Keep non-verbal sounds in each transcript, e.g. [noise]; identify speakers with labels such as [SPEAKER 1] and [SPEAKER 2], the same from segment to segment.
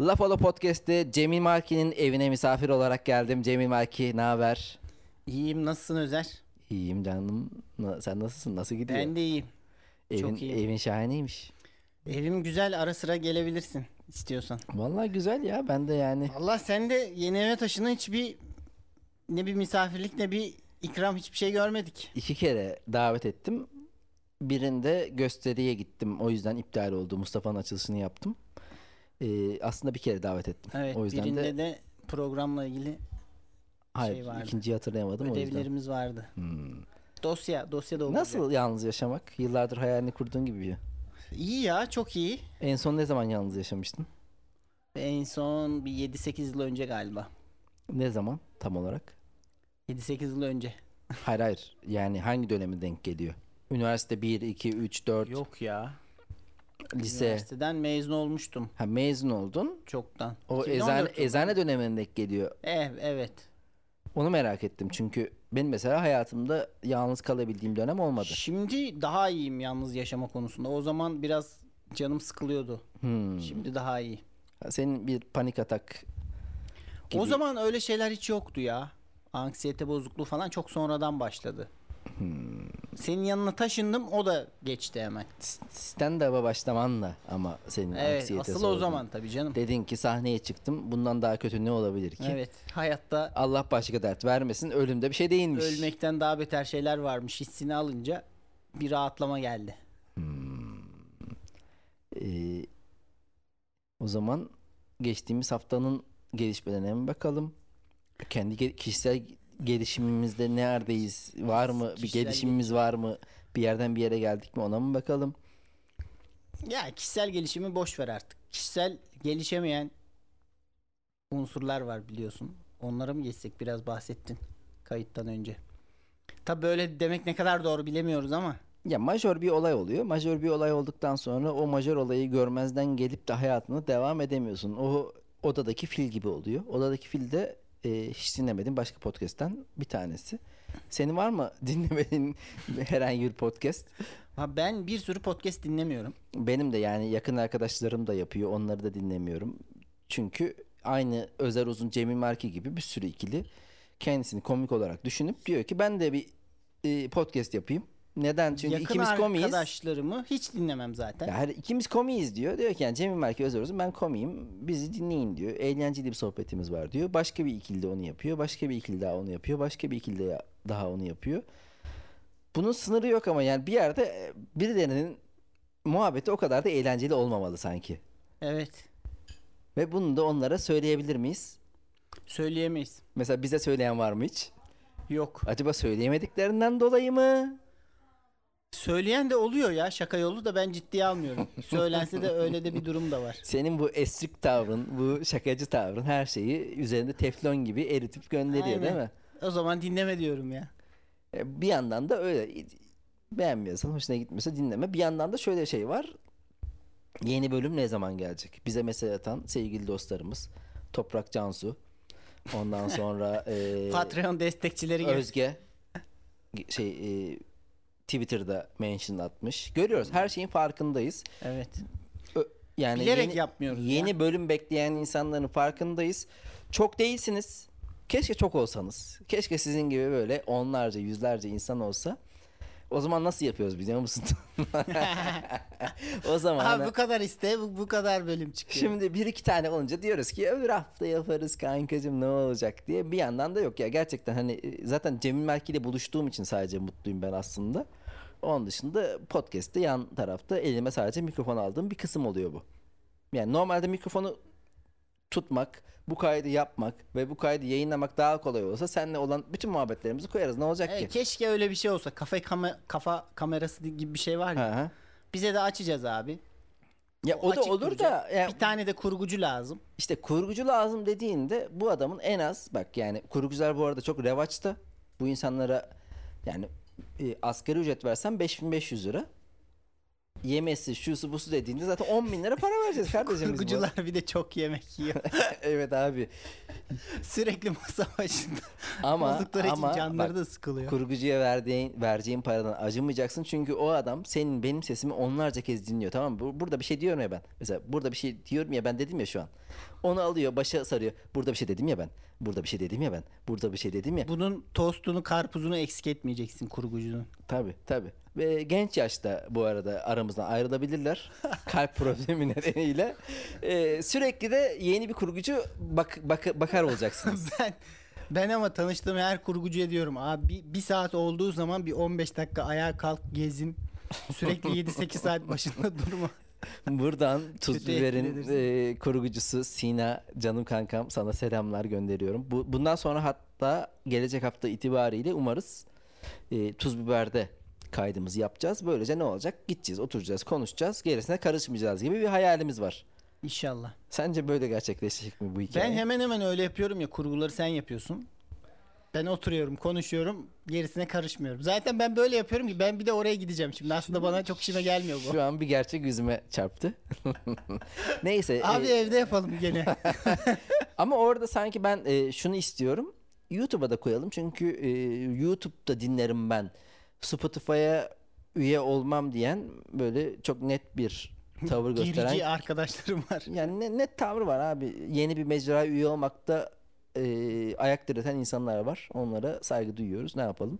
[SPEAKER 1] Lafalo Podcast'te Cemil Marki'nin evine misafir olarak geldim. Cemil Marki ne haber?
[SPEAKER 2] İyiyim nasılsın Özer?
[SPEAKER 1] İyiyim canım. Sen nasılsın? Nasıl gidiyor?
[SPEAKER 2] Ben de iyiyim.
[SPEAKER 1] evin,
[SPEAKER 2] çok iyiyim.
[SPEAKER 1] Evin şahaneymiş.
[SPEAKER 2] Evim güzel ara sıra gelebilirsin istiyorsan.
[SPEAKER 1] Vallahi güzel ya. Ben de yani
[SPEAKER 2] Allah sen de yeni eve taşına hiçbir ne bir misafirlik ne bir ikram hiçbir şey görmedik.
[SPEAKER 1] iki kere davet ettim. Birinde gösteriye gittim. O yüzden iptal oldu. Mustafa'nın açılışını yaptım. Ee, aslında bir kere davet ettim.
[SPEAKER 2] Evet
[SPEAKER 1] o yüzden
[SPEAKER 2] birinde
[SPEAKER 1] de,
[SPEAKER 2] de, programla ilgili
[SPEAKER 1] hayır,
[SPEAKER 2] şey vardı.
[SPEAKER 1] ikinciyi hatırlayamadım o yüzden.
[SPEAKER 2] ödevlerimiz vardı.
[SPEAKER 1] Hmm.
[SPEAKER 2] Dosya dosya da.
[SPEAKER 1] Nasıl yalnız yaşamak? Yıllardır hayalini kurduğun gibi. bir-
[SPEAKER 2] İyi ya çok iyi.
[SPEAKER 1] En son ne zaman yalnız yaşamıştın?
[SPEAKER 2] En son bir 7-8 yıl önce galiba.
[SPEAKER 1] Ne zaman tam olarak?
[SPEAKER 2] 7-8 yıl önce.
[SPEAKER 1] Hayır hayır. Yani hangi dönemi denk geliyor? Üniversite 1, 2, 3, 4,
[SPEAKER 2] Yok ya.
[SPEAKER 1] Lise.
[SPEAKER 2] Üniversiteden mezun olmuştum
[SPEAKER 1] Ha mezun oldun.
[SPEAKER 2] çoktan.
[SPEAKER 1] O
[SPEAKER 2] 2014
[SPEAKER 1] eczane,
[SPEAKER 2] yılında.
[SPEAKER 1] eczane dönemine denk geliyor.
[SPEAKER 2] Eh, evet.
[SPEAKER 1] Onu merak ettim. Çünkü benim mesela hayatımda yalnız kalabildiğim dönem olmadı.
[SPEAKER 2] Şimdi daha iyiyim yalnız yaşama konusunda. O zaman biraz canım sıkılıyordu.
[SPEAKER 1] Hmm.
[SPEAKER 2] Şimdi daha iyi.
[SPEAKER 1] Senin bir panik atak gibi.
[SPEAKER 2] O zaman öyle şeyler hiç yoktu ya. Anksiyete bozukluğu falan çok sonradan başladı.
[SPEAKER 1] Hmm.
[SPEAKER 2] Senin yanına taşındım o da geçti hemen.
[SPEAKER 1] stand-up'a başlamanla ama senin
[SPEAKER 2] Evet
[SPEAKER 1] anksiyete
[SPEAKER 2] asıl o zaman tabii canım.
[SPEAKER 1] Dedin ki sahneye çıktım. Bundan daha kötü ne olabilir ki?
[SPEAKER 2] Evet hayatta
[SPEAKER 1] Allah başka dert vermesin. Ölümde bir şey değilmiş.
[SPEAKER 2] ölmekten daha beter şeyler varmış hissini alınca bir rahatlama geldi.
[SPEAKER 1] Ee, o zaman geçtiğimiz haftanın gelişmelerine mi bakalım? Kendi kişisel gelişimimizde neredeyiz? Var mı? Bir
[SPEAKER 2] Kişisel
[SPEAKER 1] gelişimimiz var mı? Bir yerden bir yere geldik mi? Ona mı bakalım?
[SPEAKER 2] Ya kişisel gelişimi boş ver artık. Kişisel gelişemeyen unsurlar var biliyorsun. Onlara mı geçsek biraz bahsettin kayıttan önce. Tabi böyle demek ne kadar doğru bilemiyoruz ama
[SPEAKER 1] Ya majör bir olay oluyor. Majör bir olay olduktan sonra o majör olayı görmezden gelip de hayatına devam edemiyorsun. O odadaki fil gibi oluyor. Odadaki fil de e, hiç dinlemedim başka podcast'ten bir tanesi. Senin var mı [laughs] dinlemediğin herhangi bir podcast?
[SPEAKER 2] ha ben bir sürü podcast dinlemiyorum.
[SPEAKER 1] Benim de yani yakın arkadaşlarım da yapıyor. Onları da dinlemiyorum. Çünkü aynı Özer Uzun, Cemil Marki gibi bir sürü ikili kendisini komik olarak düşünüp diyor ki ben de bir e, podcast yapayım. Neden? Çünkü
[SPEAKER 2] Yakın
[SPEAKER 1] ikimiz komiyiz.
[SPEAKER 2] arkadaşlarımı hiç dinlemem zaten.
[SPEAKER 1] Ya her ikimiz komiyiz diyor. Diyor ki yani Cemil Marki Özer Uzun ben komiyim. Bizi dinleyin diyor. Eğlenceli bir sohbetimiz var diyor. Başka bir ikili de onu yapıyor. Başka bir ikili daha onu yapıyor. Başka bir ikili de daha onu yapıyor. Bunun sınırı yok ama yani bir yerde e, birilerinin muhabbeti o kadar da eğlenceli olmamalı sanki.
[SPEAKER 2] Evet.
[SPEAKER 1] Ve bunu da onlara söyleyebilir miyiz?
[SPEAKER 2] Söyleyemeyiz.
[SPEAKER 1] Mesela bize söyleyen var mı hiç?
[SPEAKER 2] Yok.
[SPEAKER 1] Acaba söyleyemediklerinden dolayı mı?
[SPEAKER 2] Söyleyen de oluyor ya şaka yolu da ben ciddiye almıyorum. Söylense de öyle de bir durum da var. [laughs]
[SPEAKER 1] Senin bu esrik tavrın, bu şakacı tavrın her şeyi üzerinde teflon gibi eritip gönderiyor
[SPEAKER 2] Aynen.
[SPEAKER 1] değil mi?
[SPEAKER 2] O zaman dinleme diyorum ya.
[SPEAKER 1] E, Bir yandan da öyle beğenmiyorsan, hoşuna gitmiyorsa dinleme. Bir yandan da şöyle şey var. Yeni bölüm ne zaman gelecek? Bize mesaj atan sevgili dostlarımız Toprak Cansu. Ondan sonra [laughs] e,
[SPEAKER 2] Patreon destekçileri gibi.
[SPEAKER 1] Özge şey e, Twitter'da mention atmış. Görüyoruz. Her şeyin farkındayız.
[SPEAKER 2] Evet.
[SPEAKER 1] Yani
[SPEAKER 2] Bilerek
[SPEAKER 1] yeni,
[SPEAKER 2] yapmıyoruz
[SPEAKER 1] Yeni
[SPEAKER 2] ya.
[SPEAKER 1] bölüm bekleyen insanların farkındayız. Çok değilsiniz. Keşke çok olsanız. Keşke sizin gibi böyle onlarca, yüzlerce insan olsa. O zaman nasıl yapıyoruz biliyor musun? [laughs] o zaman
[SPEAKER 2] Abi
[SPEAKER 1] hani-
[SPEAKER 2] bu kadar iste bu, bu kadar bölüm çıkıyor.
[SPEAKER 1] Şimdi bir iki tane olunca diyoruz ki öbür hafta yaparız kankacığım ne olacak diye bir yandan da yok ya gerçekten hani e, zaten Cemil Merki ile buluştuğum için sadece mutluyum ben aslında. Onun dışında podcast'te yan tarafta elime sadece mikrofon aldığım bir kısım oluyor bu. Yani normalde mikrofonu tutmak, bu kaydı yapmak ve bu kaydı yayınlamak daha kolay olsa seninle olan bütün muhabbetlerimizi koyarız. Ne olacak
[SPEAKER 2] Evet,
[SPEAKER 1] ki?
[SPEAKER 2] keşke öyle bir şey olsa. Kafa kama, kafa kamerası gibi bir şey var ya.
[SPEAKER 1] Hı hı.
[SPEAKER 2] Bize de açacağız abi.
[SPEAKER 1] Ya o, da
[SPEAKER 2] açık
[SPEAKER 1] olur
[SPEAKER 2] duracak.
[SPEAKER 1] da yani
[SPEAKER 2] Bir tane de kurgucu lazım.
[SPEAKER 1] İşte kurgucu lazım dediğinde bu adamın en az bak yani kurgucular bu arada çok revaçta. Bu insanlara yani e, asgari ücret versen 5500 lira. Yemesi şusu busu dediğinde zaten 10 bin lira para vereceğiz kardeşim.
[SPEAKER 2] Kurgucular bir de çok yemek yiyor. [laughs]
[SPEAKER 1] evet abi.
[SPEAKER 2] Sürekli masa başında
[SPEAKER 1] Ama
[SPEAKER 2] oldukları
[SPEAKER 1] ama
[SPEAKER 2] için canları
[SPEAKER 1] bak,
[SPEAKER 2] da sıkılıyor.
[SPEAKER 1] kurgucuya verdiğin vereceğin paradan acımayacaksın çünkü o adam senin benim sesimi onlarca kez dinliyor tamam mı? Bu- Burada bir şey diyorum ya ben. Mesela burada bir şey diyorum ya ben dedim ya şu an. Onu alıyor başa sarıyor. Burada bir şey dedim ya ben. Burada bir şey dedim ya ben. Burada bir şey dedim ya.
[SPEAKER 2] Bunun tostunu, karpuzunu eksik etmeyeceksin kurgucunun.
[SPEAKER 1] Tabi tabi. Ve genç yaşta bu arada aramızdan ayrılabilirler. [laughs] Kalp problemi nedeniyle. Ee, sürekli de yeni bir kurgucu bak, bak- bakar olacaksınız. [laughs]
[SPEAKER 2] Ben ben ama tanıştığım her kurgucuya diyorum abi bir, bir saat olduğu zaman bir 15 dakika ayağa kalk gezin. Sürekli 7-8 saat başında [laughs] durma.
[SPEAKER 1] Buradan Tuz Biber'in e, kurgucusu Sina canım kankam sana selamlar gönderiyorum. Bu, bundan sonra hatta gelecek hafta itibariyle umarız e, Tuz Biber'de kaydımızı yapacağız. Böylece ne olacak? Gideceğiz, oturacağız, konuşacağız. Gerisine karışmayacağız gibi bir hayalimiz var.
[SPEAKER 2] İnşallah.
[SPEAKER 1] Sence böyle gerçekleşecek mi bu hikaye?
[SPEAKER 2] Ben hemen hemen öyle yapıyorum ya kurguları sen yapıyorsun. Ben oturuyorum, konuşuyorum, gerisine karışmıyorum. Zaten ben böyle yapıyorum ki ben bir de oraya gideceğim şimdi. Aslında bana çok işime gelmiyor bu.
[SPEAKER 1] Şu an bir gerçek yüzüme çarptı. [laughs] Neyse.
[SPEAKER 2] Abi
[SPEAKER 1] e,
[SPEAKER 2] evde yapalım gene. [laughs]
[SPEAKER 1] ama orada sanki ben e, şunu istiyorum. YouTube'a da koyalım. Çünkü e, YouTube'da dinlerim ben. Spotify'a üye olmam diyen böyle çok net bir [laughs] tavır gösteren.
[SPEAKER 2] Gerici arkadaşlarım var.
[SPEAKER 1] Yani ne- net tavrı var abi. Yeni bir mecraya üye olmakta e, ayak direten insanlar var. Onlara saygı duyuyoruz. Ne yapalım?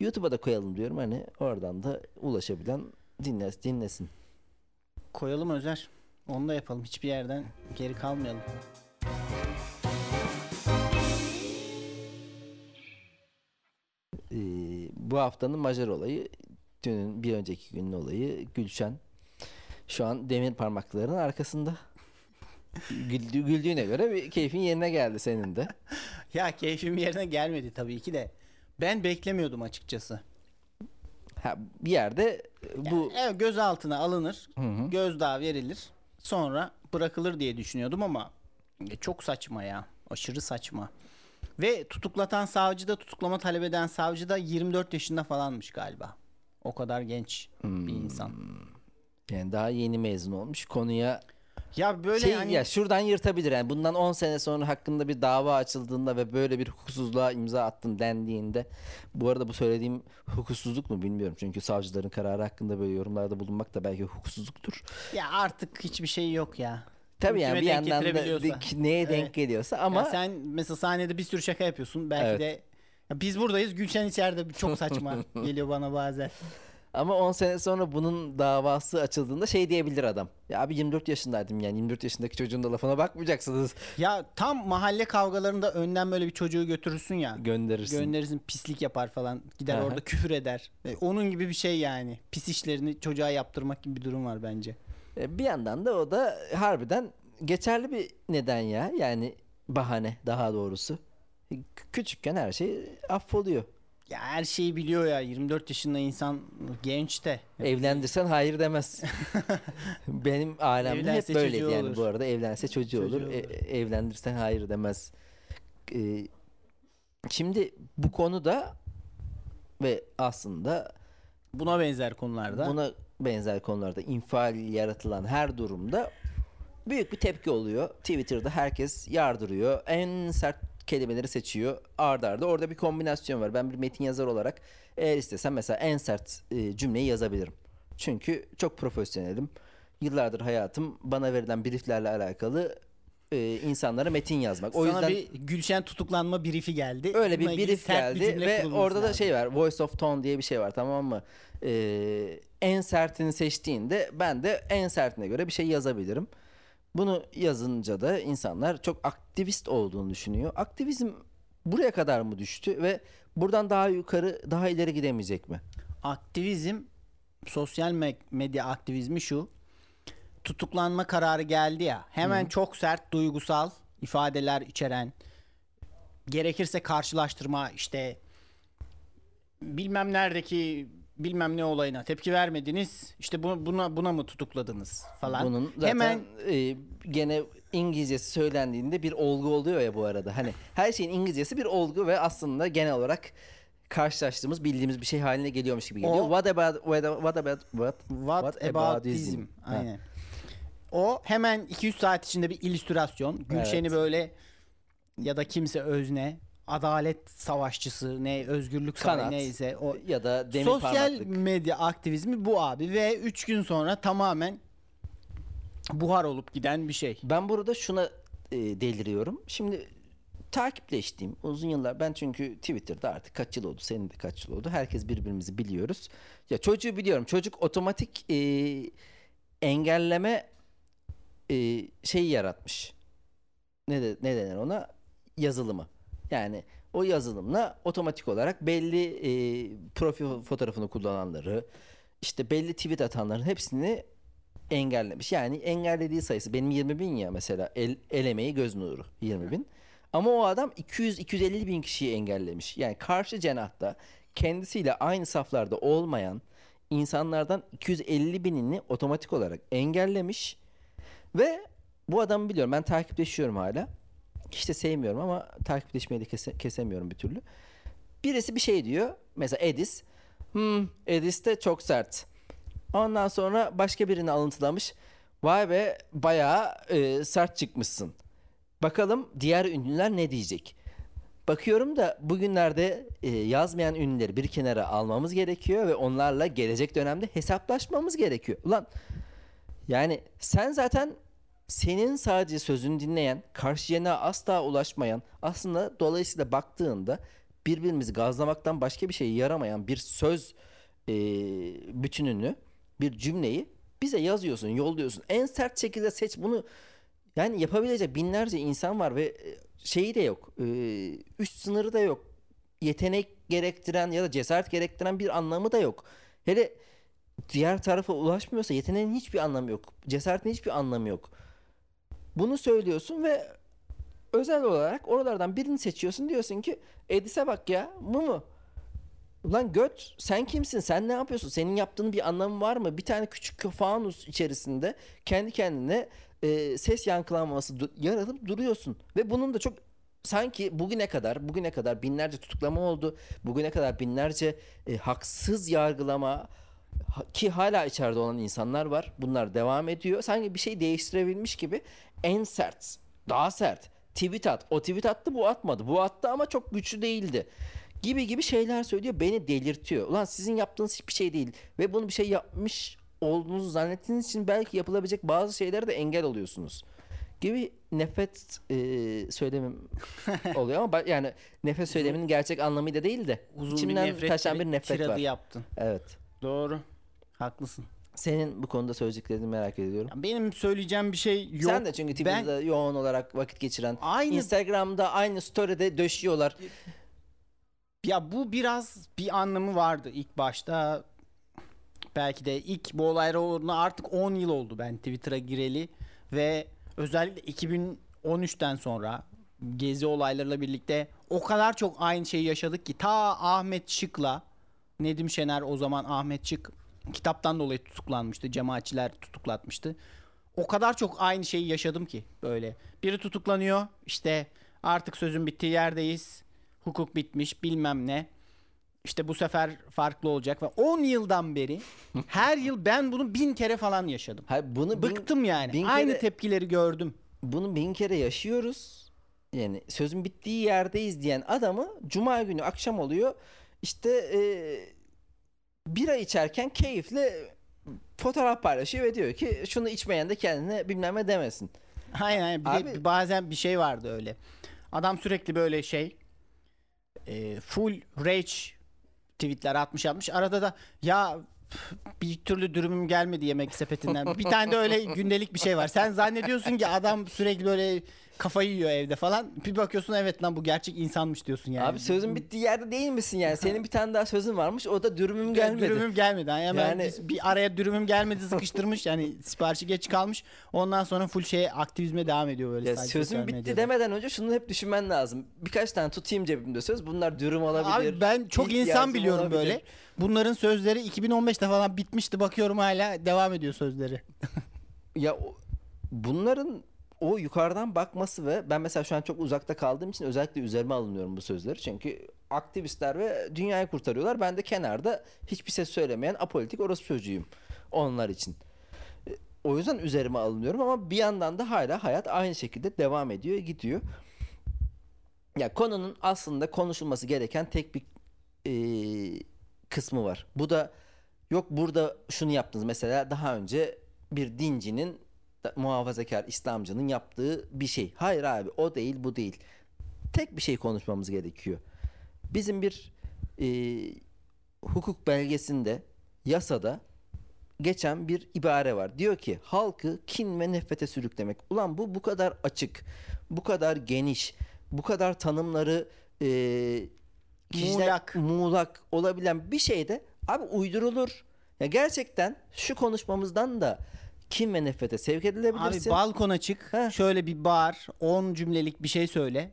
[SPEAKER 1] YouTube'a da koyalım diyorum. Hani oradan da ulaşabilen dinlesin. dinlesin.
[SPEAKER 2] Koyalım Özer. Onu da yapalım. Hiçbir yerden geri kalmayalım.
[SPEAKER 1] Ee, bu haftanın majör olayı dünün bir önceki günün olayı Gülşen şu an demir parmaklarının arkasında. [laughs] Güldü, güldüğüne göre bir keyfin yerine geldi senin de.
[SPEAKER 2] Ya keyfim yerine gelmedi tabii ki de. Ben beklemiyordum açıkçası.
[SPEAKER 1] Ha, bir yerde e, bu
[SPEAKER 2] Evet gözaltına alınır.
[SPEAKER 1] Hı hı.
[SPEAKER 2] Gözdağı verilir. Sonra bırakılır diye düşünüyordum ama e, çok saçma ya. Aşırı saçma. Ve tutuklatan savcı da tutuklama talep eden savcı da 24 yaşında falanmış galiba. O kadar genç bir
[SPEAKER 1] Hmm.
[SPEAKER 2] insan.
[SPEAKER 1] yani daha yeni mezun olmuş konuya
[SPEAKER 2] Ya böyle
[SPEAKER 1] şey
[SPEAKER 2] hani
[SPEAKER 1] ya şuradan yırtabilir yani bundan 10 sene sonra hakkında bir dava açıldığında ve böyle bir hukuksuzluğa imza attın dendiğinde bu arada bu söylediğim hukuksuzluk mu bilmiyorum çünkü savcıların kararı hakkında böyle yorumlarda bulunmak da belki hukuksuzluktur.
[SPEAKER 2] ya artık hiçbir şey yok ya.
[SPEAKER 1] Tabii yani bir yandan da neye denk
[SPEAKER 2] Evet.
[SPEAKER 1] geliyorsa
[SPEAKER 2] Ama
[SPEAKER 1] ama
[SPEAKER 2] sen mesela sahnede bir sürü şaka yapıyorsun. Belki
[SPEAKER 1] Evet.
[SPEAKER 2] de ya biz buradayız. Gülşen içeride çok saçma [laughs] geliyor bana bazen.
[SPEAKER 1] ama 10 sene sonra bunun davası açıldığında şey diyebilir adam. Ya abi 24 yaşındaydım yani 24 yaşındaki çocuğun da lafına bakmayacaksınız. [laughs]
[SPEAKER 2] Ya tam mahalle kavgalarında önden böyle bir çocuğu götürürsün ya.
[SPEAKER 1] Gönderirsin.
[SPEAKER 2] Gönderirsin pislik yapar falan. Gider
[SPEAKER 1] Aha.
[SPEAKER 2] orada küfür eder. E, onun gibi bir şey yani. Pis işlerini çocuğa yaptırmak gibi bir durum var bence.
[SPEAKER 1] E, Bir yandan da o da harbiden geçerli bir neden ya. Yani bahane daha doğrusu. E, Küçükken her şey affoluyor.
[SPEAKER 2] Ya her şeyi biliyor ya. 24 yaşında insan genç de.
[SPEAKER 1] Evlendirsen hayır demez. [laughs] Benim ailemde
[SPEAKER 2] Evlense
[SPEAKER 1] hep böyleydi yani
[SPEAKER 2] olur.
[SPEAKER 1] bu arada evlense çocuğu,
[SPEAKER 2] Çocuğu
[SPEAKER 1] olur. E-
[SPEAKER 2] olur.
[SPEAKER 1] evlendirsen hayır demez. E, şimdi bu konuda ve aslında
[SPEAKER 2] Buna benzer konularda.
[SPEAKER 1] buna benzer konularda infial yaratılan her durumda büyük bir tepki oluyor. Twitter'da herkes yardırıyor. En sert kelimeleri seçiyor. Arda arda orada bir kombinasyon var. Ben bir metin yazar olarak eğer istesem mesela en sert e, cümleyi yazabilirim. Çünkü çok profesyonelim. Yıllardır hayatım bana verilen brieflerle alakalı e, insanlara metin yazmak. O
[SPEAKER 2] Sana
[SPEAKER 1] yüzden
[SPEAKER 2] bir Gülşen tutuklanma briefi geldi.
[SPEAKER 1] Öyle bir
[SPEAKER 2] ilgili
[SPEAKER 1] brief
[SPEAKER 2] bir
[SPEAKER 1] geldi
[SPEAKER 2] cümle
[SPEAKER 1] ve orada da
[SPEAKER 2] lazım.
[SPEAKER 1] şey var. Voice of tone diye bir şey var tamam mı? Ee, en sertini seçtiğinde ben de en sertine göre bir şey yazabilirim. Bunu yazınca da insanlar çok aktivist olduğunu düşünüyor. Aktivizm buraya kadar mı düştü ve buradan daha yukarı, daha ileri gidemeyecek mi?
[SPEAKER 2] Aktivizm, sosyal me- medya aktivizmi şu. Tutuklanma kararı geldi ya. Hemen çok sert duygusal ifadeler içeren gerekirse karşılaştırma işte bilmem neredeki bilmem ne olayına tepki vermediniz. İşte bu, buna buna mı tutukladınız falan.
[SPEAKER 1] Bunun zaten
[SPEAKER 2] Hemen
[SPEAKER 1] e, gene İngilizcesi söylendiğinde bir olgu oluyor ya bu arada. Hani her şeyin İngilizcesi bir olgu ve aslında genel olarak karşılaştığımız bildiğimiz bir şey haline geliyormuş gibi geliyor.
[SPEAKER 2] O-
[SPEAKER 1] what about what, what about what,
[SPEAKER 2] What, about
[SPEAKER 1] ism?
[SPEAKER 2] ism?
[SPEAKER 1] Ha.
[SPEAKER 2] Aynen. O hemen 2-3 saat içinde bir illüstrasyon. Gülşen'i
[SPEAKER 1] Evet.
[SPEAKER 2] böyle ya da kimse özne, adalet savaşçısı, ne özgürlük savunucu neyse o
[SPEAKER 1] ya da demir
[SPEAKER 2] sosyal
[SPEAKER 1] parmaklık.
[SPEAKER 2] medya aktivizmi bu abi ve 3 gün sonra tamamen buhar olup giden bir şey.
[SPEAKER 1] Ben burada şuna e, deliriyorum. Şimdi takipleştiğim uzun yıllar ben çünkü Twitter'da artık kaç yıl oldu senin de kaç yıl oldu herkes birbirimizi biliyoruz. Ya çocuğu biliyorum çocuk otomatik e, engelleme e, şeyi yaratmış. Ne, de, ne denir ona? Yazılımı. Yani o yazılımla otomatik olarak belli e, profil fotoğrafını kullananları işte belli tweet atanların hepsini engellemiş. Yani engellediği sayısı benim 20 bin ya mesela el, el göz nuru 20 bin. Ama o adam 200-250 bin kişiyi engellemiş. Yani karşı cenahta kendisiyle aynı saflarda olmayan insanlardan 250 binini otomatik olarak engellemiş. Ve bu adamı biliyorum ben takipleşiyorum hala. Hiç de sevmiyorum ama takipleşmeyi de kese- kesemiyorum bir türlü. Birisi bir şey diyor. Mesela Edis. Hmm, Edis de çok sert. Ondan sonra başka birini alıntılamış. Vay be bayağı e, sert çıkmışsın. Bakalım diğer ünlüler ne diyecek? Bakıyorum da bugünlerde e, yazmayan ünlüleri bir kenara almamız gerekiyor ve onlarla gelecek dönemde hesaplaşmamız gerekiyor. Ulan yani sen zaten senin sadece sözünü dinleyen, karşıyana asla ulaşmayan, aslında dolayısıyla baktığında birbirimizi gazlamaktan başka bir şey yaramayan bir söz e, bütününü, bir cümleyi bize yazıyorsun, yolluyorsun. En sert şekilde seç bunu. Yani yapabilecek binlerce insan var ve e, şeyi de yok. e, üst sınırı da yok. Yetenek gerektiren ya da cesaret gerektiren bir anlamı da yok. Hele diğer tarafa ulaşmıyorsa yeteneğin hiçbir anlamı yok. Cesaretin hiçbir anlamı yok. Bunu söylüyorsun ve özel olarak oralardan birini seçiyorsun diyorsun ki Edis'e bak ya bu mu? Ulan göt sen kimsin? Sen ne yapıyorsun? Senin yaptığın bir anlamı var mı? Bir tane küçük fanus içerisinde kendi kendine e, ses yankılanması yaratıp duruyorsun. Ve bunun da çok sanki bugüne kadar bugüne kadar binlerce tutuklama oldu. Bugüne kadar binlerce e, haksız yargılama ki hala içeride olan insanlar var. Bunlar devam ediyor. Sanki bir şey değiştirebilmiş gibi en sert, daha sert tweet at. O tweet attı bu atmadı. Bu attı ama çok güçlü değildi. Gibi gibi şeyler söylüyor. Beni delirtiyor. Ulan sizin yaptığınız hiçbir şey değil. Ve bunu bir şey yapmış olduğunuzu zannettiğiniz için belki yapılabilecek bazı şeylere de engel oluyorsunuz. Gibi nefret e, söylemim [laughs] oluyor ama yani nefret söyleminin gerçek anlamıyla değil de
[SPEAKER 2] Uzun
[SPEAKER 1] içimden
[SPEAKER 2] bir
[SPEAKER 1] taşan bir nefret var.
[SPEAKER 2] yaptın.
[SPEAKER 1] Evet.
[SPEAKER 2] Doğru. Haklısın.
[SPEAKER 1] Senin bu konuda söyleyeceklerini merak ediyorum.
[SPEAKER 2] Ya Benim söyleyeceğim bir şey yok.
[SPEAKER 1] Sen de çünkü Twitter'da yoğun olarak vakit geçiren,
[SPEAKER 2] Aynı-
[SPEAKER 1] Instagram'da aynı story'de döşüyorlar.
[SPEAKER 2] Ya bu biraz bir anlamı vardı ilk başta. Belki de ilk bu olaylar olduğunda artık 10 yıl oldu ben Twitter'a gireli ve özellikle 2013'ten sonra gezi olaylarıyla birlikte o kadar çok aynı şeyi yaşadık ki ta Ahmet Şık'la Nedim Şener o zaman Ahmet Şık kitaptan dolayı tutuklanmıştı. Cemaatçiler tutuklatmıştı. O kadar çok aynı şeyi yaşadım ki böyle. Biri tutuklanıyor işte artık sözün bittiği yerdeyiz. Hukuk bitmiş bilmem ne. İşte bu sefer farklı olacak ve 10 yıldan beri [laughs] her yıl ben bunu bin kere falan yaşadım.
[SPEAKER 1] Hayır, bunu bin-
[SPEAKER 2] Bıktım yani.
[SPEAKER 1] bin
[SPEAKER 2] Aynı
[SPEAKER 1] kere-
[SPEAKER 2] tepkileri gördüm.
[SPEAKER 1] bunu bin kere yaşıyoruz. Yani sözün bittiği yerdeyiz diyen adamı cuma günü akşam oluyor. İşte e, bira içerken keyifle fotoğraf paylaşıyor ve diyor ki şunu içmeyen de kendine bilmem ne demesin.
[SPEAKER 2] Aynen aynen. Bir de
[SPEAKER 1] Abi-
[SPEAKER 2] bazen bir şey vardı öyle. Adam sürekli böyle şey e, full rage tweetler atmış atmış. Arada da ya bir türlü dürümüm gelmedi yemek sepetinden. Bir tane de öyle [laughs] gündelik bir şey var. Sen zannediyorsun ki adam sürekli böyle kafayı yiyor evde falan. Bir bakıyorsun evet lan bu gerçek insanmış diyorsun yani.
[SPEAKER 1] Abi sözün bittiği yerde değil misin yani? Senin bir tane daha sözün varmış. O da dürümüm gelmedi.
[SPEAKER 2] Dürümüm gelmedi. Yani
[SPEAKER 1] Yani-
[SPEAKER 2] bir- bir araya dürümüm gelmedi sıkıştırmış. Yani siparişi geç kalmış. Ondan sonra full şey aktivizme devam ediyor böyle.
[SPEAKER 1] Ya sözün bitti
[SPEAKER 2] medyada.
[SPEAKER 1] demeden önce şunu hep düşünmen lazım. Birkaç tane tutayım cebimde söz. Bunlar dürüm olabilir.
[SPEAKER 2] Abi ben çok insan biliyorum
[SPEAKER 1] olabilir.
[SPEAKER 2] böyle. Bunların sözleri 2015'te falan bitmişti. Bakıyorum hala devam ediyor sözleri.
[SPEAKER 1] Ya bunların o yukarıdan bakması ve ben mesela şu an çok uzakta kaldığım için özellikle üzerime alınıyorum bu sözleri. Çünkü aktivistler ve dünyayı kurtarıyorlar. Ben de kenarda hiçbir ses söylemeyen apolitik orospu çocuğuyum onlar için. O yüzden üzerime alınıyorum ama bir yandan da hala hayat aynı şekilde devam ediyor, gidiyor. Ya konunun aslında konuşulması gereken tek bir e, kısmı var. Bu da yok burada şunu yaptınız mesela daha önce bir dincinin muhafazakar İslamcının yaptığı bir şey. Hayır abi o değil bu değil. Tek bir şey konuşmamız gerekiyor. Bizim bir e, hukuk belgesinde yasada geçen bir ibare var. Diyor ki halkı kin ve nefrete sürüklemek. Ulan bu bu kadar açık, bu kadar geniş, bu kadar tanımları e, kişiler-
[SPEAKER 2] Muğlak.
[SPEAKER 1] muğlak olabilen bir şey de abi uydurulur. Ya gerçekten şu konuşmamızdan da kin ve nefrete sevk
[SPEAKER 2] Abi
[SPEAKER 1] edilebilirsin.
[SPEAKER 2] balkona çık.
[SPEAKER 1] Heh.
[SPEAKER 2] Şöyle bir bağır. 10 cümlelik bir şey söyle.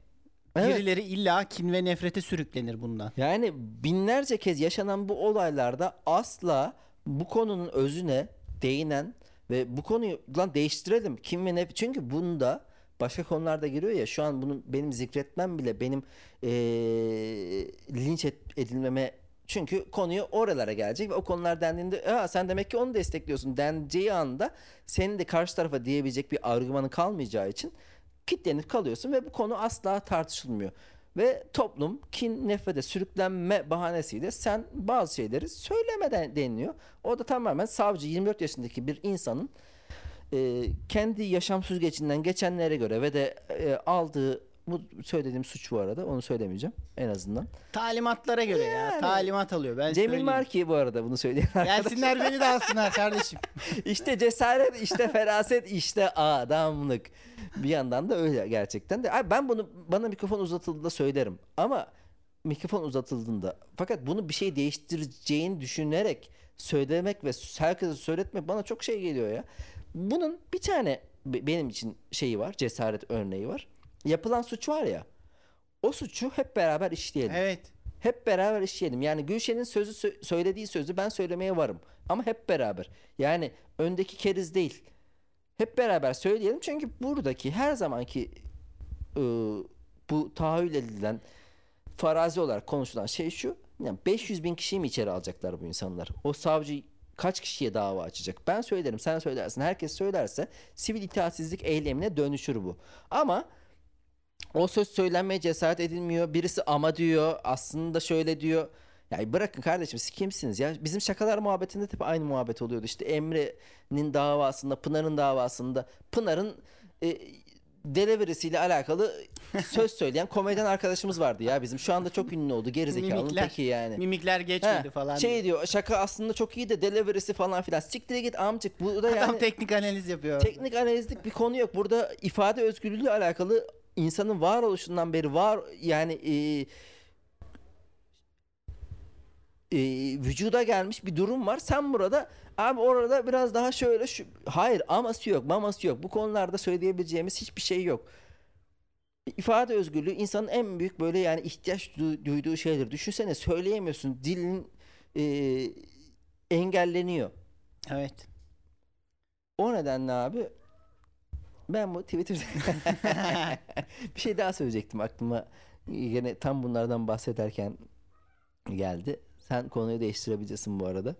[SPEAKER 1] Evet.
[SPEAKER 2] Birileri illa kin ve nefrete sürüklenir bundan.
[SPEAKER 1] Yani binlerce kez yaşanan bu olaylarda asla bu konunun özüne değinen ve bu konuyu lan değiştirelim kim ve ne çünkü bunda başka konularda giriyor ya şu an bunu benim zikretmem bile benim eee, linç et- edilmeme çünkü konuyu oralara gelecek ve o konular dendiğinde Aa, sen demek ki onu destekliyorsun deneceği anda senin de karşı tarafa diyebilecek bir argümanın kalmayacağı için kitlenip kalıyorsun ve bu konu asla tartışılmıyor. Ve toplum kin, nefrete sürüklenme bahanesiyle sen bazı şeyleri söylemeden deniliyor. O da tamamen savcı 24 yaşındaki bir insanın e, kendi yaşam süzgecinden geçenlere göre ve de e, aldığı bu söylediğim suç bu arada onu söylemeyeceğim en azından.
[SPEAKER 2] Talimatlara göre ya.
[SPEAKER 1] Yani.
[SPEAKER 2] Talimat alıyor. Ben
[SPEAKER 1] Cemil
[SPEAKER 2] söyleyeyim.
[SPEAKER 1] Marki bu arada bunu söyleyen arkadaş.
[SPEAKER 2] Gelsinler beni de alsınlar [laughs] kardeşim.
[SPEAKER 1] İşte cesaret, işte feraset, işte adamlık. Bir yandan da öyle gerçekten de. Ay ben bunu bana mikrofon uzatıldığında söylerim. Ama mikrofon uzatıldığında fakat bunu bir şey değiştireceğini düşünerek söylemek ve herkese söyletmek bana çok şey geliyor ya. Bunun bir tane be- benim için şeyi var, cesaret örneği var. Yapılan suç var ya. O suçu hep beraber işleyelim.
[SPEAKER 2] Evet.
[SPEAKER 1] Hep beraber işleyelim. Yani Gülşen'in sözü sö- söylediği sözü ben söylemeye varım. Ama hep beraber. Yani öndeki keriz değil. Hep beraber söyleyelim. Çünkü buradaki her zamanki ıı, bu tahayyül edilen farazi olarak konuşulan şey şu. Yani 500 bin kişiyi mi içeri alacaklar bu insanlar? O savcı kaç kişiye dava açacak? Ben söylerim, sen söylersin. Herkes söylerse sivil itaatsizlik eylemine dönüşür bu. Ama o söz söylenmeye cesaret edilmiyor. Birisi ama diyor. Aslında şöyle diyor. Ya bırakın kardeşim siz kimsiniz ya? Bizim şakalar muhabbetinde hep aynı muhabbet oluyordu. İşte Emre'nin davasında, Pınar'ın davasında. Pınar'ın e, delivery'siyle alakalı [laughs] söz söyleyen komedyen arkadaşımız vardı ya bizim. Şu anda çok ünlü oldu. Gerizekalının
[SPEAKER 2] Mimikler.
[SPEAKER 1] teki yani.
[SPEAKER 2] Mimikler geçmedi
[SPEAKER 1] He,
[SPEAKER 2] falan.
[SPEAKER 1] Şey diyor şaka aslında çok iyi de delivery'si falan filan. Siktir git amcık. Bu da yani
[SPEAKER 2] Adam teknik analiz yapıyor.
[SPEAKER 1] teknik analizlik bir konu yok. Burada ifade özgürlüğü alakalı insanın varoluşundan beri var yani e, e, vücuda gelmiş bir durum var. Sen burada abi orada biraz daha şöyle şu hayır aması yok maması yok. Bu konularda söyleyebileceğimiz hiçbir şey yok. İfade özgürlüğü insanın en büyük böyle yani ihtiyaç du- duyduğu şeydir. Düşünsene söyleyemiyorsun. Dilin e, engelleniyor.
[SPEAKER 2] Evet.
[SPEAKER 1] O nedenle abi ben bu Twitter'da [laughs] bir şey daha söyleyecektim aklıma yine tam bunlardan bahsederken geldi. Sen konuyu değiştirebilirsin bu arada.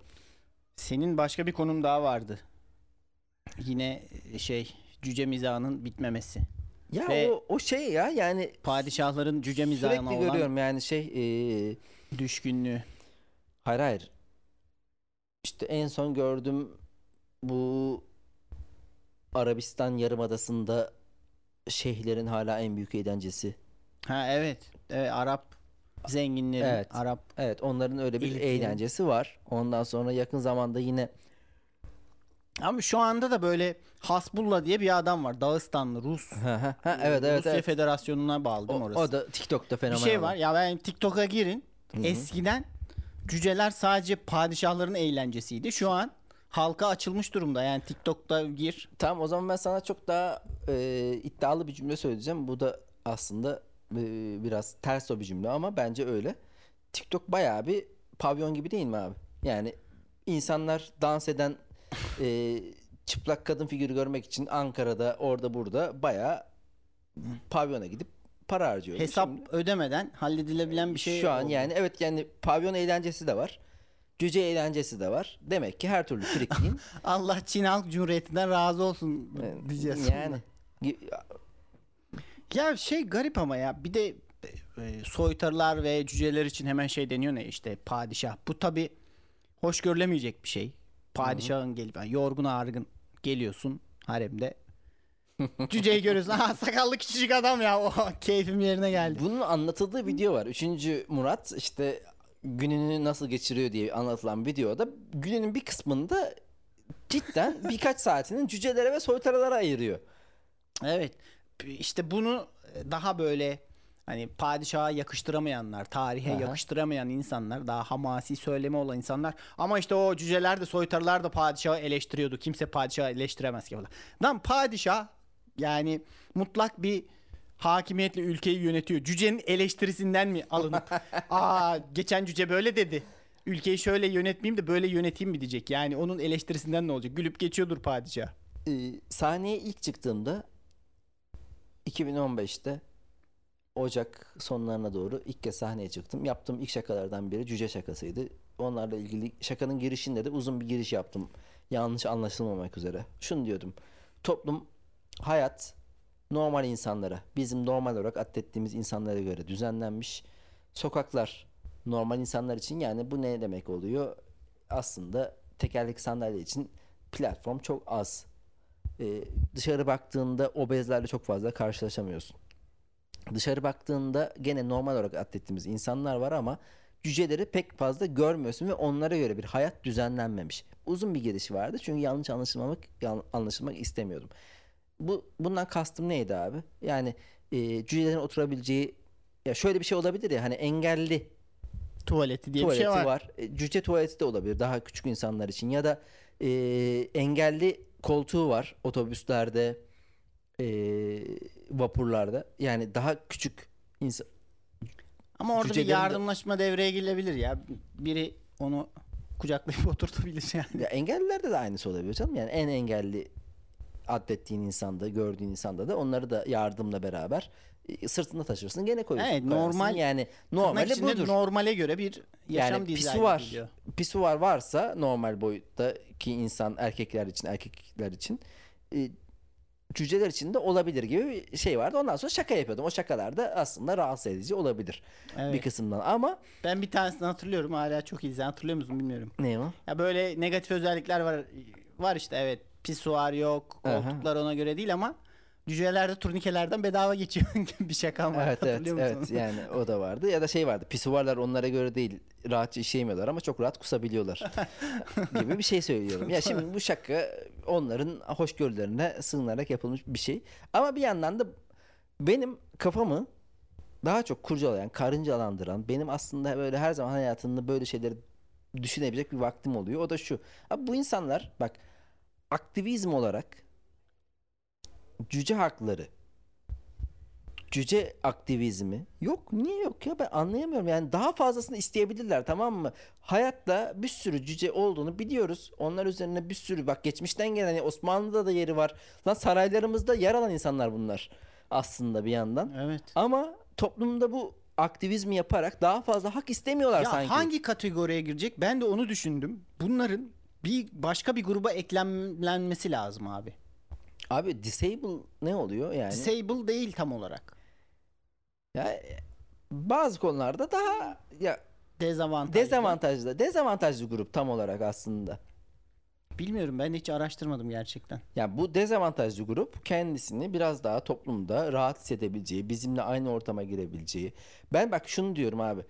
[SPEAKER 2] Senin başka bir konum daha vardı. Yine şey cüce mizahının bitmemesi.
[SPEAKER 1] Ya
[SPEAKER 2] Ve-
[SPEAKER 1] o, o şey ya yani
[SPEAKER 2] Padişahların cüce mizahına olan
[SPEAKER 1] görüyorum yani şey e,
[SPEAKER 2] düşkünlüğü.
[SPEAKER 1] hayır hayır işte en son gördüm bu Arabistan Yarımadası'nda şeyhlerin hala en büyük eğlencesi.
[SPEAKER 2] Ha evet. evet Arap zenginlerin,
[SPEAKER 1] Evet.
[SPEAKER 2] Arap
[SPEAKER 1] Evet onların öyle bir
[SPEAKER 2] İlkleri.
[SPEAKER 1] eğlencesi var. Ondan sonra yakın zamanda yine
[SPEAKER 2] Ama şu anda da böyle Hasbullah diye bir adam var. Dağıstanlı Rus.
[SPEAKER 1] Ha, evet evet
[SPEAKER 2] Rusya
[SPEAKER 1] evet.
[SPEAKER 2] Federasyonu'na bağlı değil mi orası?
[SPEAKER 1] o da TikTok'ta
[SPEAKER 2] bir
[SPEAKER 1] fenomen.
[SPEAKER 2] şey
[SPEAKER 1] oldu.
[SPEAKER 2] var. Ya ben TikTok'a girin. Eskiden cüceler sadece padişahların eğlencesiydi. Şu an halka açılmış durumda. Yani TikTok'ta gir.
[SPEAKER 1] Tamam o zaman ben sana çok daha e, iddialı bir cümle söyleyeceğim. Bu da aslında e, biraz ters o bir cümle ama bence öyle. TikTok bayağı bir pavyon gibi değil mi abi? Yani insanlar dans eden e, çıplak kadın figürü görmek için Ankara'da orada burada bayağı pavyona gidip para harcıyor.
[SPEAKER 2] Hesap ödemeden halledilebilen bir şey
[SPEAKER 1] Şu an
[SPEAKER 2] oldu.
[SPEAKER 1] yani evet yani pavyon eğlencesi de var. Cüce eğlencesi de var. Demek ki her türlü frikliğin [laughs]
[SPEAKER 2] Allah Çin Halk Cumhuriyeti'nden razı olsun diyeceğiz.
[SPEAKER 1] yani
[SPEAKER 2] Ya şey garip ama ya bir de e, soytarılar ve cüceler için hemen şey deniyor ne işte padişah. Bu tabi hoş görülemeyecek bir şey. Padişahın gelip yani yorgun argın geliyorsun haremde. [laughs] Cüceyi görüyorsun. Aha sakallı küçücük adam ya. [laughs] O keyfim yerine geldi.
[SPEAKER 1] bunun anlatıldığı video var. Üçüncü Murat işte gününü nasıl geçiriyor diye anlatılan videoda gününün bir kısmında cidden [laughs] birkaç saatinin cücelere ve soytarılara ayırıyor.
[SPEAKER 2] Evet. İşte bunu daha böyle hani padişaha yakıştıramayanlar, tarihe
[SPEAKER 1] Aha.
[SPEAKER 2] yakıştıramayan insanlar, daha hamasi söylemi olan insanlar ama işte o cüceler de soytarılar da padişahı eleştiriyordu. Kimse padişahı eleştiremez ki falan. Lan padişah yani mutlak bir hakimiyetle ülkeyi yönetiyor. Cücenin eleştirisinden mi alınıp [laughs] aa geçen cüce böyle dedi. Ülkeyi şöyle yönetmeyeyim de böyle yöneteyim mi diyecek. Yani onun eleştirisinden ne olacak? Gülüp geçiyordur padişah.
[SPEAKER 1] Ee, sahneye ilk çıktığımda 2015'te Ocak sonlarına doğru ilk kez sahneye çıktım. Yaptığım ilk şakalardan biri cüce şakasıydı. Onlarla ilgili şakanın girişinde de uzun bir giriş yaptım. Yanlış anlaşılmamak üzere. Şunu diyordum. Toplum, hayat normal insanlara, bizim normal olarak adettiğimiz insanlara göre düzenlenmiş. Sokaklar normal insanlar için yani bu ne demek oluyor? Aslında tekerlek sandalye için platform çok az. Ee, dışarı baktığında obezlerle çok fazla karşılaşamıyorsun. Dışarı baktığında gene normal olarak adettiğimiz insanlar var ama cüceleri pek fazla görmüyorsun ve onlara göre bir hayat düzenlenmemiş. Uzun bir giriş vardı çünkü yanlış anlaşılmamak anlaşılmak istemiyordum. Bu bundan kastım neydi abi? Yani e, cücelerin oturabileceği ya şöyle bir şey olabilir ya hani engelli
[SPEAKER 2] Tuvaleti diye
[SPEAKER 1] tuvaleti
[SPEAKER 2] bir şey var.
[SPEAKER 1] var. E, Cüce tuvaleti de olabilir daha küçük insanlar için ya da e, engelli koltuğu var otobüslerde, e, vapurlarda. Yani daha küçük insan
[SPEAKER 2] Ama orada bir
[SPEAKER 1] Cücelerin de-
[SPEAKER 2] yardımlaşma devreye girilebilir ya. Biri onu kucaklayıp [laughs] oturtabilir yani.
[SPEAKER 1] ya engellilerde de aynısı olabilir canım. Yani en engelli adettiğin insanda, gördüğün insanda da onları da yardımla beraber e, sırtında taşırsın gene koyuyorsun.
[SPEAKER 2] Evet,
[SPEAKER 1] koyarsın.
[SPEAKER 2] normal-
[SPEAKER 1] yani normali budur.
[SPEAKER 2] normale göre bir yaşam
[SPEAKER 1] yani
[SPEAKER 2] dizaynı
[SPEAKER 1] pisuvar,
[SPEAKER 2] ediliyor.
[SPEAKER 1] pisuvar varsa normal boyuttaki insan erkekler için erkekler için e, cüceler için de olabilir gibi bir şey vardı. Ondan sonra şaka yapıyordum. O şakalar da aslında rahatsız edici olabilir
[SPEAKER 2] Evet.
[SPEAKER 1] bir kısımdan. Ama
[SPEAKER 2] Ben bir tanesini hatırlıyorum hala çok iyi. Sen hatırlıyor musun bilmiyorum.
[SPEAKER 1] ne o?
[SPEAKER 2] Ya böyle negatif özellikler var. Var işte evet. Pisuar yok. Koltuklar ona göre değil ama cücelerde turnikelerden bedava geçiyor [laughs] bir şaka var.
[SPEAKER 1] Evet evet evet
[SPEAKER 2] onu?
[SPEAKER 1] yani o da vardı. Ya da şey vardı. Pisuvarlar onlara göre değil. Rahatça işeyemiyorlar ama çok rahat kusabiliyorlar [laughs] gibi bir şey söylüyorum. Ya şimdi bu şaka onların hoşgörülerine sığınarak yapılmış bir şey. Ama bir yandan da benim kafamı daha çok kurcalayan, karıncalandıran, benim aslında böyle her zaman hayatımda böyle şeyleri düşünebilecek bir vaktim oluyor. O da şu. Abi bu insanlar bak aktivizm olarak cüce hakları cüce aktivizmi yok. Niye yok ya? Ben anlayamıyorum. Yani daha fazlasını isteyebilirler tamam mı? Hayatta bir sürü cüce olduğunu biliyoruz. Onlar üzerine bir sürü bak geçmişten gelen hani Osmanlı'da da yeri var. Lan saraylarımızda yer alan insanlar bunlar aslında bir yandan.
[SPEAKER 2] Evet.
[SPEAKER 1] ama toplumda bu aktivizmi yaparak daha fazla hak istemiyorlar
[SPEAKER 2] Ya
[SPEAKER 1] sanki.
[SPEAKER 2] hangi kategoriye girecek? Ben de onu düşündüm. Bunların bir başka bir gruba eklemlenmesi lazım abi.
[SPEAKER 1] abi disable ne oluyor yani
[SPEAKER 2] Disable değil tam olarak.
[SPEAKER 1] ya bazı konularda daha ya
[SPEAKER 2] Dezavantajlı.
[SPEAKER 1] dezavantajlı dezavantajlı grup tam olarak aslında
[SPEAKER 2] Bilmiyorum ben hiç araştırmadım gerçekten.
[SPEAKER 1] Yani bu dezavantajlı grup kendisini biraz daha toplumda rahat hissedebileceği, bizimle aynı ortama girebileceği. Ben bak şunu diyorum abi.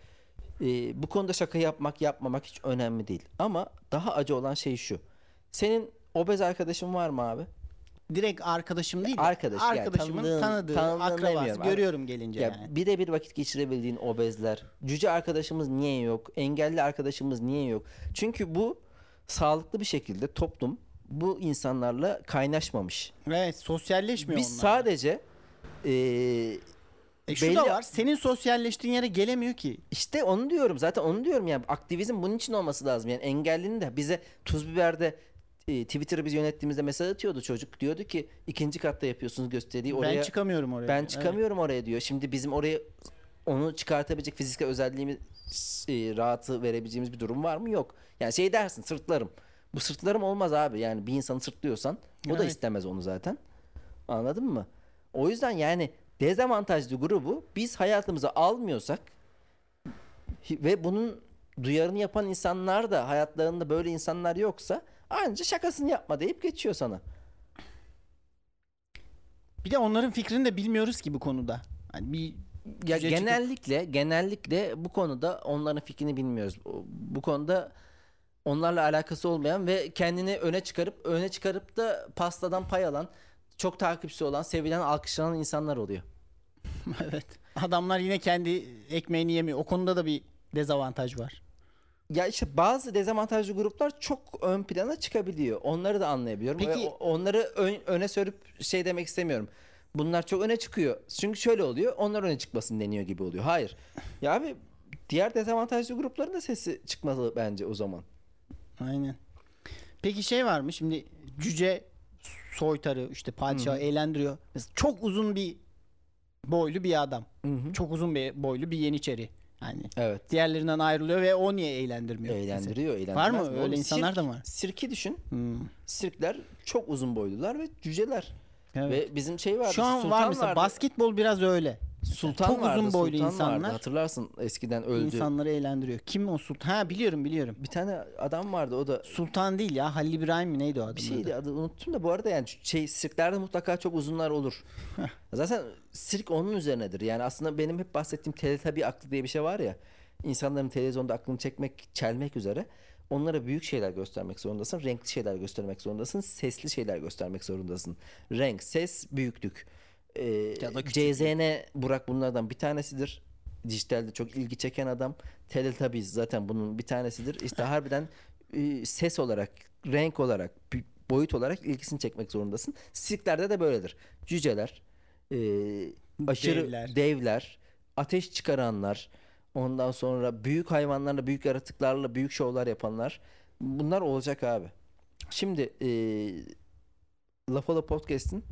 [SPEAKER 1] E, bu konuda şaka yapmak yapmamak hiç önemli değil. Ama daha acı olan şey şu. Senin obez arkadaşın var mı abi?
[SPEAKER 2] Direkt arkadaşım değil de
[SPEAKER 1] Arkadaş, yani
[SPEAKER 2] arkadaşımın
[SPEAKER 1] tanıdığın-
[SPEAKER 2] tanıdığı,
[SPEAKER 1] tanıdığın
[SPEAKER 2] akrabası
[SPEAKER 1] demiyorum abi.
[SPEAKER 2] görüyorum gelince
[SPEAKER 1] Ya
[SPEAKER 2] yani.
[SPEAKER 1] birebir vakit geçirebildiğin obezler. Cüce arkadaşımız niye yok? Engelli arkadaşımız niye yok? Çünkü bu sağlıklı bir şekilde toplum bu insanlarla kaynaşmamış.
[SPEAKER 2] Evet sosyalleşmiyor
[SPEAKER 1] Biz
[SPEAKER 2] onlar.
[SPEAKER 1] sadece e,
[SPEAKER 2] E şu
[SPEAKER 1] belli-
[SPEAKER 2] da var senin sosyalleştiğin yere gelemiyor ki.
[SPEAKER 1] işte onu diyorum zaten onu diyorum yani aktivizm bunun için olması lazım yani engellinin de bize tuz biberde e, Twitter'ı biz yönettiğimizde mesaj atıyordu çocuk. Diyordu ki ikinci katta yapıyorsunuz gösteriyi. Oraya,
[SPEAKER 2] ben çıkamıyorum oraya.
[SPEAKER 1] ben
[SPEAKER 2] Evet.
[SPEAKER 1] çıkamıyorum oraya diyor. Şimdi bizim oraya onu çıkartabilecek fiziksel özelliğimiz e, rahatı verebileceğimiz bir durum var mı? Yok. Yani şey dersin sırtlarım. Bu sırtlarım olmaz abi. Yani bir insanı sırtlıyorsan o da
[SPEAKER 2] Evet.
[SPEAKER 1] istemez onu zaten. Anladın mı? O yüzden yani dezavantajlı grubu biz hayatımıza almıyorsak ve bunun duyarını yapan insanlar da hayatlarında böyle insanlar yoksa anca şakasını yapma deyip geçiyor sana.
[SPEAKER 2] Bir de onların fikrini de bilmiyoruz ki bu konuda. Hani bir
[SPEAKER 1] Ya
[SPEAKER 2] Cüce çıkıp-
[SPEAKER 1] genellikle genellikle bu konuda onların fikrini bilmiyoruz. Bu konuda onlarla alakası olmayan ve kendini öne çıkarıp öne çıkarıp da pastadan pay alan, çok takipçisi olan, sevilen, alkışlanan insanlar oluyor. [laughs]
[SPEAKER 2] evet. Adamlar yine kendi ekmeğini yemiyor. O konuda da bir dezavantaj var.
[SPEAKER 1] Ya işte bazı dezavantajlı gruplar çok ön plana çıkabiliyor. Onları da anlayabiliyorum.
[SPEAKER 2] Peki-
[SPEAKER 1] Ve onları ön- öne sürüp şey demek istemiyorum. Bunlar çok öne çıkıyor. Çünkü şöyle oluyor. Onlar öne çıkmasın deniyor gibi oluyor. Hayır. Ya abi diğer dezavantajlı grupların da sesi çıkmalı bence o zaman.
[SPEAKER 2] Aynen. Peki şey var mı? Şimdi cüce soytarı işte padişahı eğlendiriyor. Mesela çok uzun bir boylu bir adam. Çok uzun bir boylu bir yeniçeri. Yani
[SPEAKER 1] Evet.
[SPEAKER 2] diğerlerinden ayrılıyor ve o niye eğlendirmiyor?
[SPEAKER 1] Eğlendiriyor, eğlendirmez
[SPEAKER 2] Var mı? Öyle
[SPEAKER 1] Oğlum
[SPEAKER 2] insanlar
[SPEAKER 1] sirk-
[SPEAKER 2] da var.
[SPEAKER 1] Sirki düşün.
[SPEAKER 2] Hmm.
[SPEAKER 1] Sirkler çok uzun boylular ve cüceler.
[SPEAKER 2] Evet.
[SPEAKER 1] Ve bizim şey vardı.
[SPEAKER 2] Şu an
[SPEAKER 1] Sultan
[SPEAKER 2] var mesela
[SPEAKER 1] vardı.
[SPEAKER 2] basketbol biraz öyle.
[SPEAKER 1] Sultan
[SPEAKER 2] çok uzun
[SPEAKER 1] vardı,
[SPEAKER 2] boylu
[SPEAKER 1] Sultan vardı.
[SPEAKER 2] insanlar-
[SPEAKER 1] Hatırlarsın eskiden öldü.
[SPEAKER 2] İnsanları eğlendiriyor. Kim o sultan? Ha biliyorum biliyorum.
[SPEAKER 1] Bir tane adam vardı o da
[SPEAKER 2] Sultan değil ya. Halil İbrahim mi neydi o adamın
[SPEAKER 1] bir
[SPEAKER 2] adı?
[SPEAKER 1] şeydi adı unuttum da bu arada yani şey sirklerde mutlaka çok uzunlar olur. Zaten sirk onun üzerinedir. Yani aslında benim hep bahsettiğim teletabi aklı diye bir şey var ya. İnsanların televizyonda aklını çekmek, çelmek üzere onlara büyük şeyler göstermek zorundasın. Renkli şeyler göstermek zorundasın. Sesli şeyler göstermek zorundasın. Renk, ses, büyüklük. Ee,
[SPEAKER 2] Ya da.
[SPEAKER 1] CZN Burak bunlardan bir tanesidir. Dijitalde çok ilgi çeken adam. Teletubbies zaten bunun bir tanesidir. İşte [laughs] harbiden e, ses olarak, renk olarak, boyut olarak ilgisini çekmek zorundasın. Sirklerde de böyledir. Cüceler, e, aşırı
[SPEAKER 2] Devler.
[SPEAKER 1] devler, ateş çıkaranlar, ondan sonra büyük hayvanlarla, büyük yaratıklarla büyük şovlar yapanlar. Bunlar olacak abi. Şimdi e, Lafala Podcast'in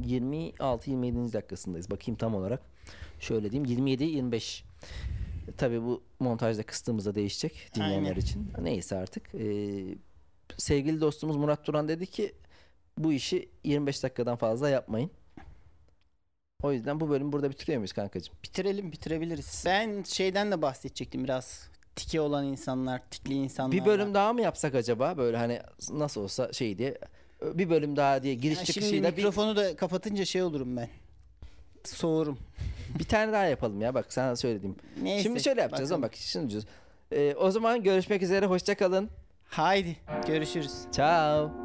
[SPEAKER 1] 26-27. dakikasındayız. Bakayım tam olarak. Şöyle diyeyim 27-25. Tabii bu montajda kıstığımızda değişecek dinleyenler
[SPEAKER 2] Aynen.
[SPEAKER 1] için. Neyse artık. Ee, sevgili dostumuz Murat Duran dedi ki bu işi 25 dakikadan fazla yapmayın. O yüzden bu bölümü burada bitiriyor muyuz kankacığım?
[SPEAKER 2] Bitirelim bitirebiliriz. Ben şeyden de bahsedecektim biraz. Tiki olan insanlar, tikli insanlar.
[SPEAKER 1] Bir bölüm daha mı yapsak acaba? Böyle hani nasıl olsa şey diye bir bölüm daha diye giriş
[SPEAKER 2] şimdi
[SPEAKER 1] çıkışıyla bir,
[SPEAKER 2] mikrofonu da kapatınca şey olurum ben. Soğurum. [laughs]
[SPEAKER 1] bir tane daha yapalım ya bak sana söylediğim.
[SPEAKER 2] Neyse.
[SPEAKER 1] Şimdi şöyle yapacağız
[SPEAKER 2] bakalım.
[SPEAKER 1] ama bak şimdi diyoruz. Ee, o zaman görüşmek üzere hoşça kalın.
[SPEAKER 2] Haydi görüşürüz.
[SPEAKER 1] Ciao.